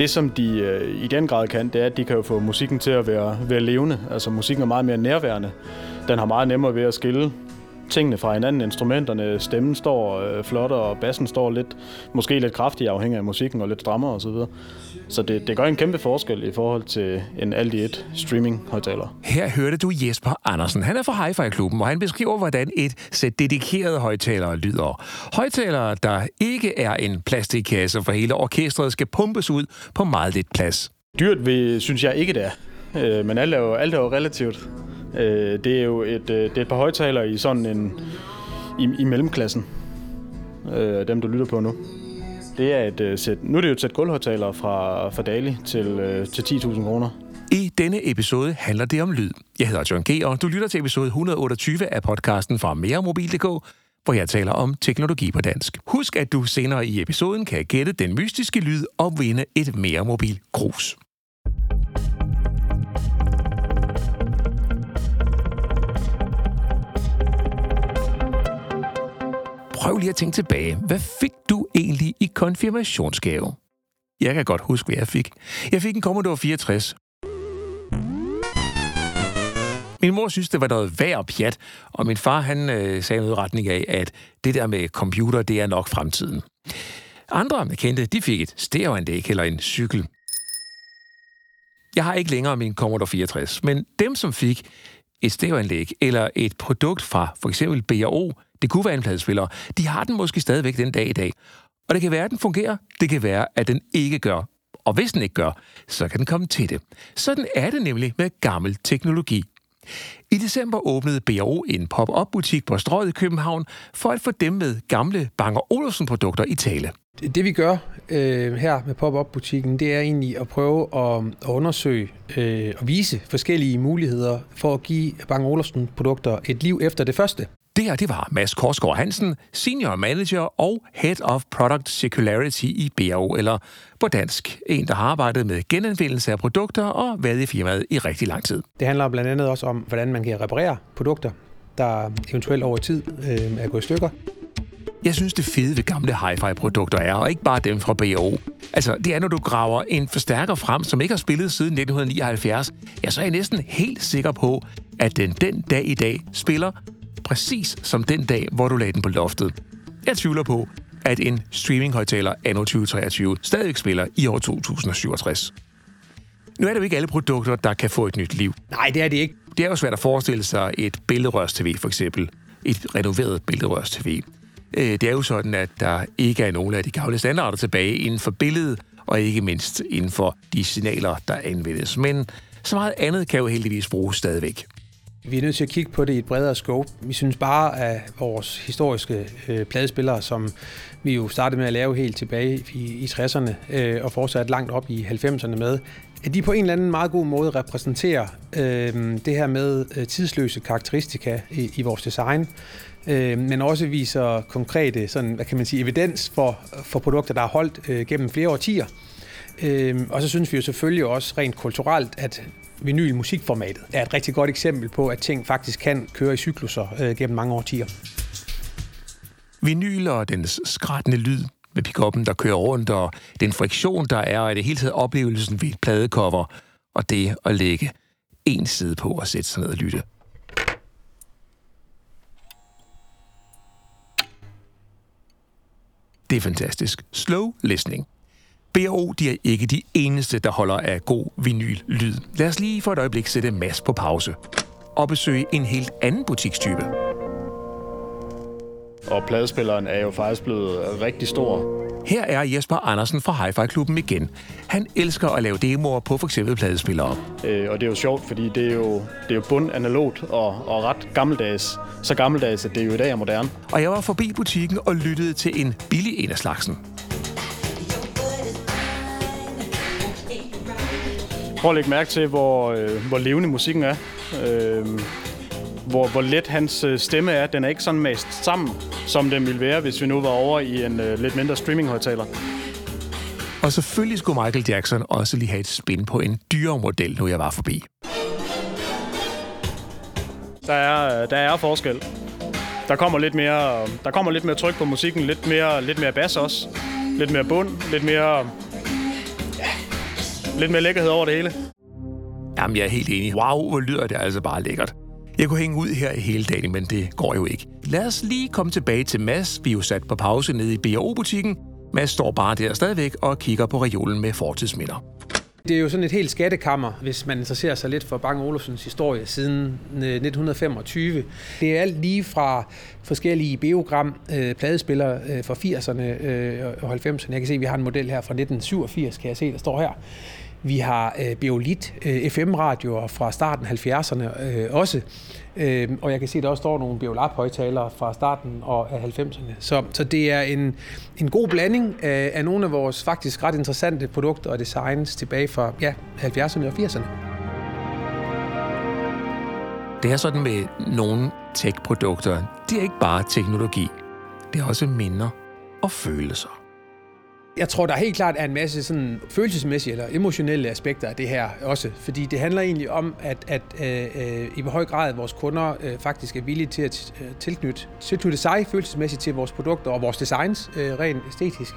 Det, som de øh, i den grad kan, det er, at de kan jo få musikken til at være, være levende. Altså musikken er meget mere nærværende. Den har meget nemmere ved at skille tingene fra hinanden. Instrumenterne, stemmen står øh, flot, og bassen står lidt, måske lidt kraftig afhængig af musikken, og lidt strammere osv. Så, så det, det gør en kæmpe forskel i forhold til en alt i et streaming højtaler. Her hørte du Jesper Andersen. Han er fra Hi-Fi-klubben, og han beskriver, hvordan et sæt dedikerede højtalere lyder. Højtalere, der ikke er en plastikkasse for hele orkestret, skal pumpes ud på meget lidt plads. Dyrt vil, synes jeg ikke, det er. Øh, men alt er jo, alt er jo relativt. Øh, det er jo et, øh, det er et par højtalere i sådan en i, i mellemklassen. Øh, dem, du lytter på nu. Det er et øh, sæt, nu er det jo et sæt gulvhøjtalere fra, fra Dali til, øh, til 10.000 kroner. I denne episode handler det om lyd. Jeg hedder John G., og du lytter til episode 128 af podcasten fra meremobil.dk, hvor jeg taler om teknologi på dansk. Husk, at du senere i episoden kan gætte den mystiske lyd og vinde et mere mobil krus. Prøv lige at tænke tilbage. Hvad fik du egentlig i konfirmationsgave? Jeg kan godt huske, hvad jeg fik. Jeg fik en Commodore 64. Min mor synes, det var noget værd og pjat, og min far han øh, sagde noget i retning af, at det der med computer, det er nok fremtiden. Andre kendte, de fik et stereoanlæg eller en cykel. Jeg har ikke længere min Commodore 64, men dem, som fik et stereoanlæg eller et produkt fra for eksempel B&O, det kunne være en pladespiller, de har den måske stadigvæk den dag i dag. Og det kan være, at den fungerer, det kan være, at den ikke gør. Og hvis den ikke gør, så kan den komme til det. Sådan er det nemlig med gammel teknologi. I december åbnede BRO en pop-up-butik på Strøget i København for at få dem med gamle Bang Olufsen-produkter i tale. Det vi gør øh, her med pop-up-butikken, det er egentlig at prøve at, at undersøge øh, og vise forskellige muligheder for at give Bang Olufsen-produkter et liv efter det første. Det her, det var Mads Korsgaard Hansen, Senior Manager og Head of Product Circularity i BAO, eller på dansk, en, der har arbejdet med genanvendelse af produkter og været i firmaet i rigtig lang tid. Det handler blandt andet også om, hvordan man kan reparere produkter, der eventuelt over tid øh, er gået i stykker. Jeg synes, det fede ved gamle hi-fi-produkter er, og ikke bare dem fra BAO. Altså, det er, når du graver en forstærker frem, som ikke har spillet siden 1979, ja, så er jeg næsten helt sikker på, at den den dag i dag spiller præcis som den dag, hvor du lagde den på loftet. Jeg tvivler på, at en streaminghøjtaler anno 2023 stadig spiller i år 2067. Nu er det jo ikke alle produkter, der kan få et nyt liv. Nej, det er det ikke. Det er jo svært at forestille sig et billedrørs-tv, for eksempel. Et renoveret billedrørs-tv. Øh, det er jo sådan, at der ikke er nogen af de gamle standarder tilbage inden for billedet, og ikke mindst inden for de signaler, der anvendes. Men så meget andet kan jo heldigvis bruges stadigvæk. Vi er nødt til at kigge på det i et bredere scope. Vi synes bare, at vores historiske øh, pladespillere, som vi jo startede med at lave helt tilbage i, i 60'erne øh, og fortsat langt op i 90'erne med, at de på en eller anden meget god måde repræsenterer øh, det her med øh, tidsløse karakteristika i, i vores design, øh, men også viser konkrete sådan, hvad kan man sige, evidens for, for produkter, der har holdt øh, gennem flere årtier. Øh, og så synes vi jo selvfølgelig også rent kulturelt, at vinyl musikformatet er et rigtig godt eksempel på, at ting faktisk kan køre i cykluser øh, gennem mange årtier. Vinyl og dens skrættende lyd med pickuppen, der kører rundt, og den friktion, der er, og det hele taget oplevelsen ved et pladecover, og det at lægge en side på og sætte sig ned og lytte. Det er fantastisk. Slow listening. B&O, de er ikke de eneste, der holder af god vinyl-lyd. Lad os lige for et øjeblik sætte Mads på pause og besøge en helt anden butikstype. Og pladespilleren er jo faktisk blevet rigtig stor. Her er Jesper Andersen fra Hi-Fi-klubben igen. Han elsker at lave demoer på f.eks. pladespillere. Øh, og det er jo sjovt, fordi det er jo, det er jo bund analogt og, og ret gammeldags. Så gammeldags, at det jo i dag er moderne. Og jeg var forbi butikken og lyttede til en billig en af slagsen. Prøv at lægge mærke til, hvor, øh, hvor levende musikken er. Øh, hvor, hvor let hans øh, stemme er. Den er ikke sådan mast sammen, som den ville være, hvis vi nu var over i en øh, lidt mindre streaminghøjtaler. Og selvfølgelig skulle Michael Jackson også lige have et spin på en dyrere model, nu jeg var forbi. Der er, der er forskel. Der kommer lidt mere, der kommer lidt mere tryk på musikken, lidt mere, lidt mere bass også. Lidt mere bund, lidt mere lidt mere lækkerhed over det hele. Jamen, jeg er helt enig. Wow, hvor lyder det altså bare lækkert. Jeg kunne hænge ud her hele dagen, men det går jo ikke. Lad os lige komme tilbage til Mads. Vi er jo sat på pause nede i B&O-butikken. Mads står bare der stadigvæk og kigger på reolen med fortidsminder. Det er jo sådan et helt skattekammer, hvis man interesserer sig lidt for Bang Olufsens historie siden 1925. Øh, det er alt lige fra forskellige biogram, øh, pladespillere øh, fra 80'erne øh, og 90'erne. Jeg kan se, at vi har en model her fra 1987, kan jeg se, der står her. Vi har øh, Beolit øh, FM-radioer fra starten af 70'erne øh, også. Øh, og jeg kan se, at der også står nogle Beolab-højtalere fra starten og af 90'erne. Så, så det er en, en god blanding af, af nogle af vores faktisk ret interessante produkter og designs tilbage fra ja, 70'erne og 80'erne. Det er sådan med nogle tech-produkter. Det er ikke bare teknologi. Det er også minder og følelser. Jeg tror, der helt klart er en masse sådan følelsesmæssige eller emotionelle aspekter af det her også, fordi det handler egentlig om, at, at øh, øh i hvor høj grad vores kunder øh, faktisk er villige til at øh, tilknytte, tilknytte sig følelsesmæssigt til vores produkter og vores designs øh, rent æstetisk.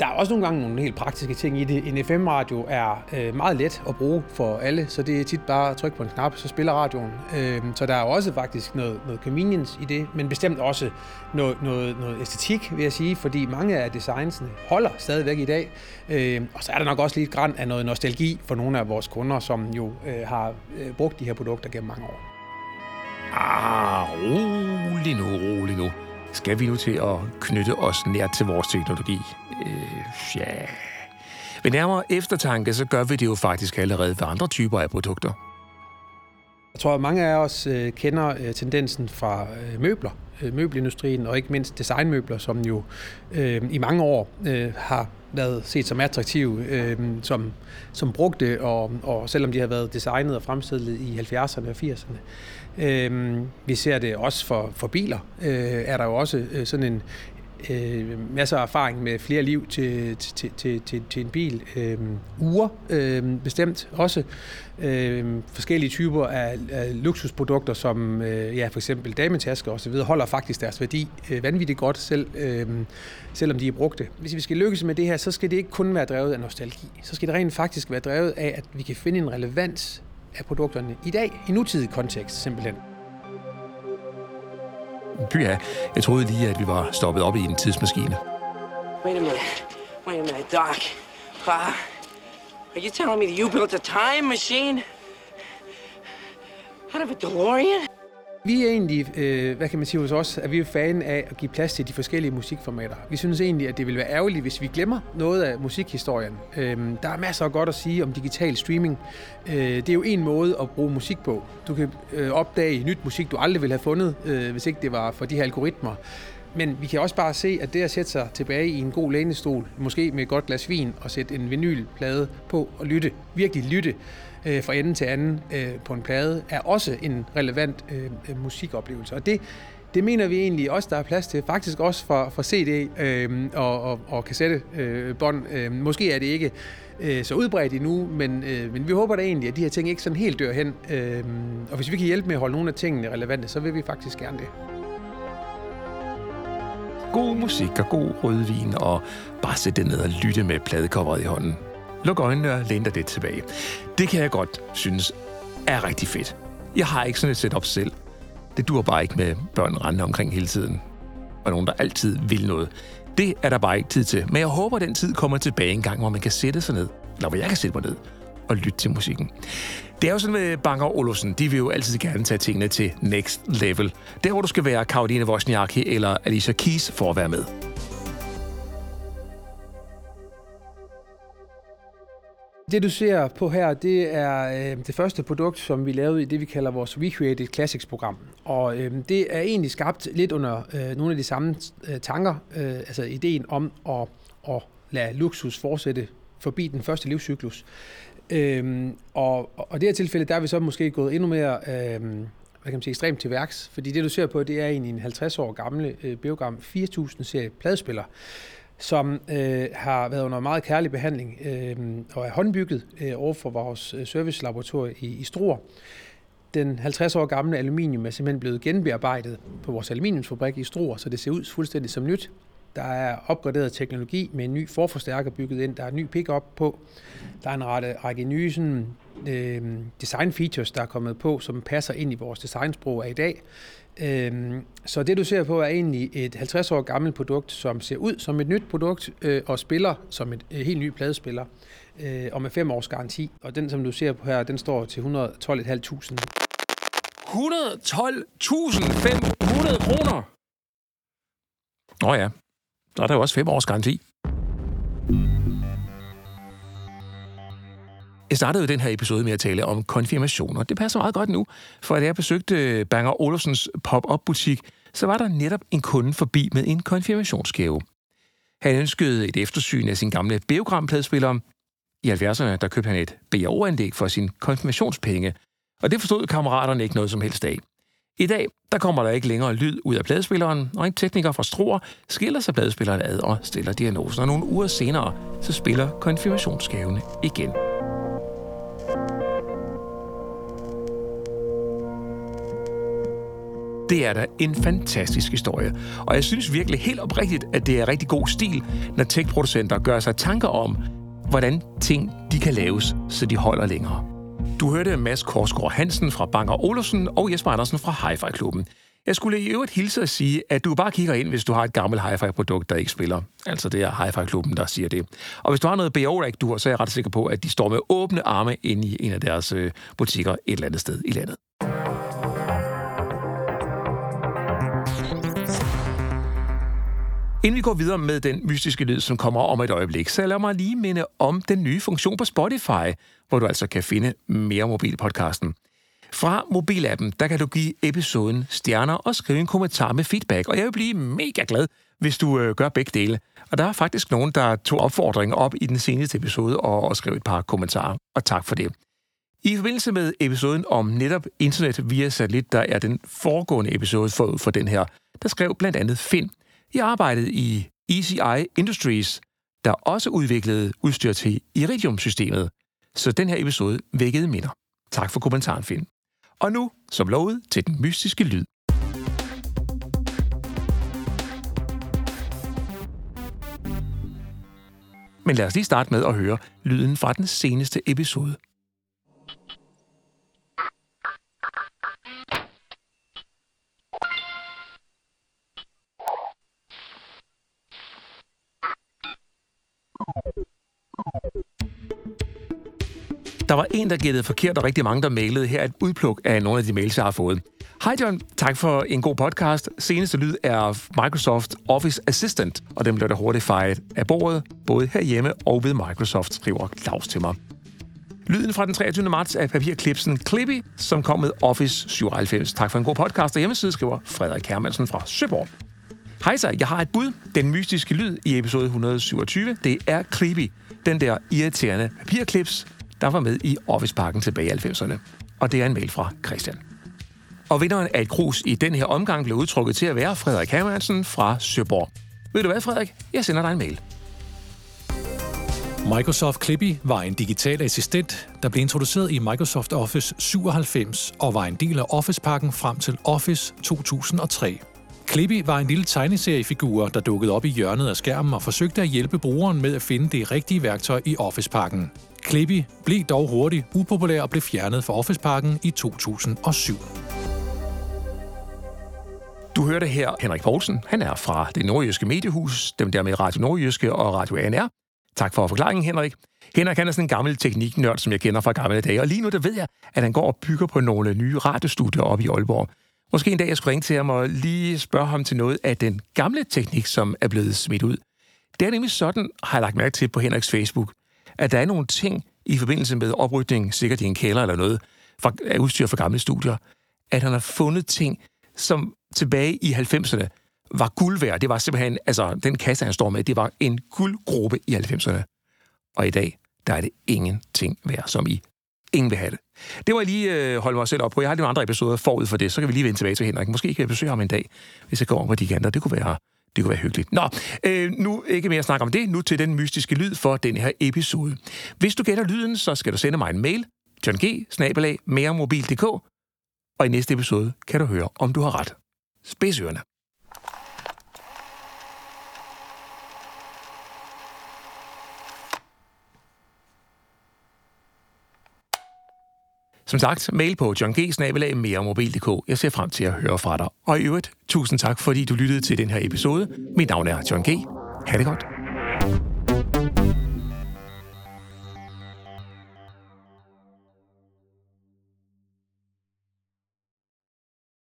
Der er også nogle gange nogle helt praktiske ting i det. En FM-radio er øh, meget let at bruge for alle, så det er tit bare at trykke på en knap, så spiller radioen. Øh, så der er også faktisk noget, noget convenience i det, men bestemt også noget, noget, noget æstetik, vil jeg sige, fordi mange af designsene holder stadigvæk i dag. Øh, og så er der nok også lidt græn af noget nostalgi for nogle af vores kunder, som jo øh, har øh, brugt de her produkter gennem mange år. Ah, rolig nu, rolig nu. Skal vi nu til at knytte os nær til vores teknologi? Øh, ja. Ved nærmere eftertanke, så gør vi det jo faktisk allerede ved andre typer af produkter. Jeg tror, at mange af os øh, kender øh, tendensen fra øh, møbler, øh, møbelindustrien og ikke mindst designmøbler, som jo øh, i mange år øh, har været set som attraktive, øh, som, som brugte, og, og selvom de har været designet og fremstillet i 70'erne og 80'erne. Øh, vi ser det også for, for biler, øh, er der jo også øh, sådan en, øh, masser af erfaring med flere liv til, til, til, til, til en bil. Øh, uger øh, bestemt også. Øh, forskellige typer af, af luksusprodukter, som øh, ja, for eksempel dametasker osv., holder faktisk deres værdi øh, vanvittigt godt, selv, øh, selvom de er brugte. Hvis vi skal lykkes med det her, så skal det ikke kun være drevet af nostalgi. Så skal det rent faktisk være drevet af, at vi kan finde en relevans af produkterne i dag, i nutidig kontekst simpelthen. Ja, jeg troede lige, at vi var stoppet op i en tidsmaskine. Wait a minute. Wait a minute, Doc. Pa, are you telling me that you built a time machine? Out of a DeLorean? Vi er egentlig, øh, hvad kan man sige hos os, at vi er fan af at give plads til de forskellige musikformater. Vi synes egentlig, at det vil være ærgerligt, hvis vi glemmer noget af musikhistorien. Øh, der er masser af godt at sige om digital streaming. Øh, det er jo en måde at bruge musik på. Du kan øh, opdage nyt musik, du aldrig ville have fundet, øh, hvis ikke det var for de her algoritmer. Men vi kan også bare se, at det at sætte sig tilbage i en god lænestol, måske med et godt glas vin, og sætte en vinylplade på og lytte, virkelig lytte, øh, fra ende til anden øh, på en plade, er også en relevant øh, musikoplevelse. Og det, det mener vi egentlig også, der er plads til. Faktisk også for, for CD øh, og, og, og kassettebånd. Øh, øh, måske er det ikke øh, så udbredt endnu, men, øh, men vi håber da egentlig, at de her ting ikke sådan helt dør hen. Øh, og hvis vi kan hjælpe med at holde nogle af tingene relevante, så vil vi faktisk gerne det. God musik og god rødvin, og bare sætte ned og lytte med pladecoveret i hånden. Luk øjnene og læn dig lidt tilbage. Det kan jeg godt synes er rigtig fedt. Jeg har ikke sådan et setup selv. Det dur bare ikke med børn rende omkring hele tiden. Og nogen, der altid vil noget. Det er der bare ikke tid til. Men jeg håber, den tid kommer tilbage en gang, hvor man kan sætte sig ned. Eller hvor jeg kan sætte mig ned at lytte til musikken. Det er jo sådan med Banger og Olufsen. De vil jo altid gerne tage tingene til next level. Der, hvor du skal være Karoline Wozniacki eller Alicia Keys for at være med. Det du ser på her, det er øh, det første produkt, som vi lavede i det, vi kalder vores Recreated Classics-program. Og øh, det er egentlig skabt lidt under øh, nogle af de samme øh, tanker, øh, altså ideen om at, at lade luksus fortsætte forbi den første livscyklus. Øh, og, og i det her tilfælde, der er vi så måske gået endnu mere... øhm, hvad kan man sige, ekstremt til værks, fordi det du ser på, det er egentlig en 50 år gamle øh, Biogram 4000 serie pladespiller, som øh, har været under meget kærlig behandling øh, og er håndbygget øh, over for vores øh, servicelaboratorium i, i Struer. Den 50 år gamle aluminium er simpelthen blevet genbearbejdet på vores aluminiumsfabrik i Struer, så det ser ud fuldstændig som nyt. Der er opgraderet teknologi med en ny forforstærker bygget ind. Der er en ny pickup på. Der er en række, række nye sådan, øh, design features, der er kommet på, som passer ind i vores designsprog af i dag. Øh, så det du ser på er egentlig et 50 år gammelt produkt, som ser ud som et nyt produkt øh, og spiller som et, et helt ny pladespiller øh, og med fem års garanti. Og den, som du ser på her, den står til 112.500. 112.500 kroner! Nå ja, så er der jo også fem års garanti. Jeg startede jo den her episode med at tale om konfirmationer. Det passer meget godt nu, for da jeg besøgte øh, Banger Olufsens pop-up-butik, så var der netop en kunde forbi med en konfirmationsgave. Han ønskede et eftersyn af sin gamle Beogram-pladespiller. I 70'erne der købte han et BAO-anlæg for sin konfirmationspenge, og det forstod kammeraterne ikke noget som helst af. I dag der kommer der ikke længere lyd ud af pladespilleren, og en tekniker fra Struer skiller sig pladespilleren ad og stiller diagnosen, og nogle uger senere så spiller konfirmationsgavene igen. Det er da en fantastisk historie, og jeg synes virkelig helt oprigtigt, at det er rigtig god stil, når tech-producenter gør sig tanker om, hvordan ting de kan laves, så de holder længere. Du hørte Mads Korsgaard Hansen fra Banker Olufsen og Jesper Andersen fra Hi-Fi-klubben. Jeg skulle i øvrigt hilse og sige, at du bare kigger ind, hvis du har et gammelt hi-fi-produkt, der ikke spiller. Altså det er Hi-Fi-klubben, der siger det. Og hvis du har noget bo du har, så er jeg ret sikker på, at de står med åbne arme inde i en af deres øh, butikker et eller andet sted i landet. Inden vi går videre med den mystiske lyd, som kommer om et øjeblik, så lad mig lige minde om den nye funktion på Spotify, hvor du altså kan finde mere mobilpodcasten. Fra mobilappen, der kan du give episoden stjerner og skrive en kommentar med feedback, og jeg vil blive mega glad, hvis du øh, gør begge dele. Og der er faktisk nogen, der tog opfordringen op i den seneste episode og, og skrev et par kommentarer, og tak for det. I forbindelse med episoden om netop internet via satellit, der er den foregående episode forud for den her, der skrev blandt andet Finn, jeg arbejdede i ECI Industries, der også udviklede udstyr til Iridium-systemet, så den her episode vækkede minder. Tak for kommentaren, Finn. Og nu, som lovet, til den mystiske lyd. Men lad os lige starte med at høre lyden fra den seneste episode. Der var en, der gættede forkert, og rigtig mange, der mailede. Her et udpluk af nogle af de mails, jeg har fået. Hej John, tak for en god podcast. Seneste lyd er Microsoft Office Assistant, og den blev der hurtigt fejret af bordet, både herhjemme og ved Microsoft, skriver Claus til mig. Lyden fra den 23. marts er papirklipsen Clippy, som kom med Office 97. Tak for en god podcast og hjemmeside, skriver Frederik Hermansen fra Søborg. Hej så, jeg har et bud. Den mystiske lyd i episode 127, det er Clippy. Den der irriterende papirklips, der var med i Office-pakken tilbage i 90'erne. Og det er en mail fra Christian. Og vinderen af et krus i den her omgang blev udtrukket til at være Frederik Hermansen fra Søborg. Ved du hvad, Frederik? Jeg sender dig en mail. Microsoft Clippy var en digital assistent, der blev introduceret i Microsoft Office 97 og var en del af Office-pakken frem til Office 2003. Clippy var en lille tegneseriefigur, der dukkede op i hjørnet af skærmen og forsøgte at hjælpe brugeren med at finde det rigtige værktøj i Office-pakken. Klippi blev dog hurtigt upopulær og blev fjernet fra Officeparken i 2007. Du hørte her Henrik Poulsen. Han er fra det nordjyske mediehus, dem der med Radio Nordjyske og Radio ANR. Tak for forklaringen, Henrik. Henrik han er sådan en gammel tekniknørd, som jeg kender fra gamle dage, og lige nu der ved jeg, at han går og bygger på nogle nye radiostudier op i Aalborg. Måske en dag, jeg skulle ringe til ham og lige spørge ham til noget af den gamle teknik, som er blevet smidt ud. Det er nemlig sådan, har jeg lagt mærke til på Henriks Facebook, at der er nogle ting i forbindelse med oprydning, sikkert i en kælder eller noget, fra, af udstyr fra gamle studier, at han har fundet ting, som tilbage i 90'erne var guld værd. Det var simpelthen, altså den kasse, han står med, det var en guldgruppe i 90'erne. Og i dag, der er det ingenting værd, som i ingen vil have det. Det var jeg lige øh, holde mig selv op på. Jeg har nogle andre episoder forud for det, så kan vi lige vende tilbage til Henrik. Måske kan jeg besøge ham en dag, hvis jeg går over på de kanter. Det kunne være, det kunne være hyggeligt. Nå, øh, nu ikke mere snak om det. Nu til den mystiske lyd for den her episode. Hvis du gætter lyden, så skal du sende mig en mail. John G. Snabelag, meremobil.dk. Og i næste episode kan du høre, om du har ret. Spidsørerne. Som sagt, mail på johng Jeg ser frem til at høre fra dig. Og i øvrigt, tusind tak, fordi du lyttede til den her episode. Mit navn er John G. Ha' det godt.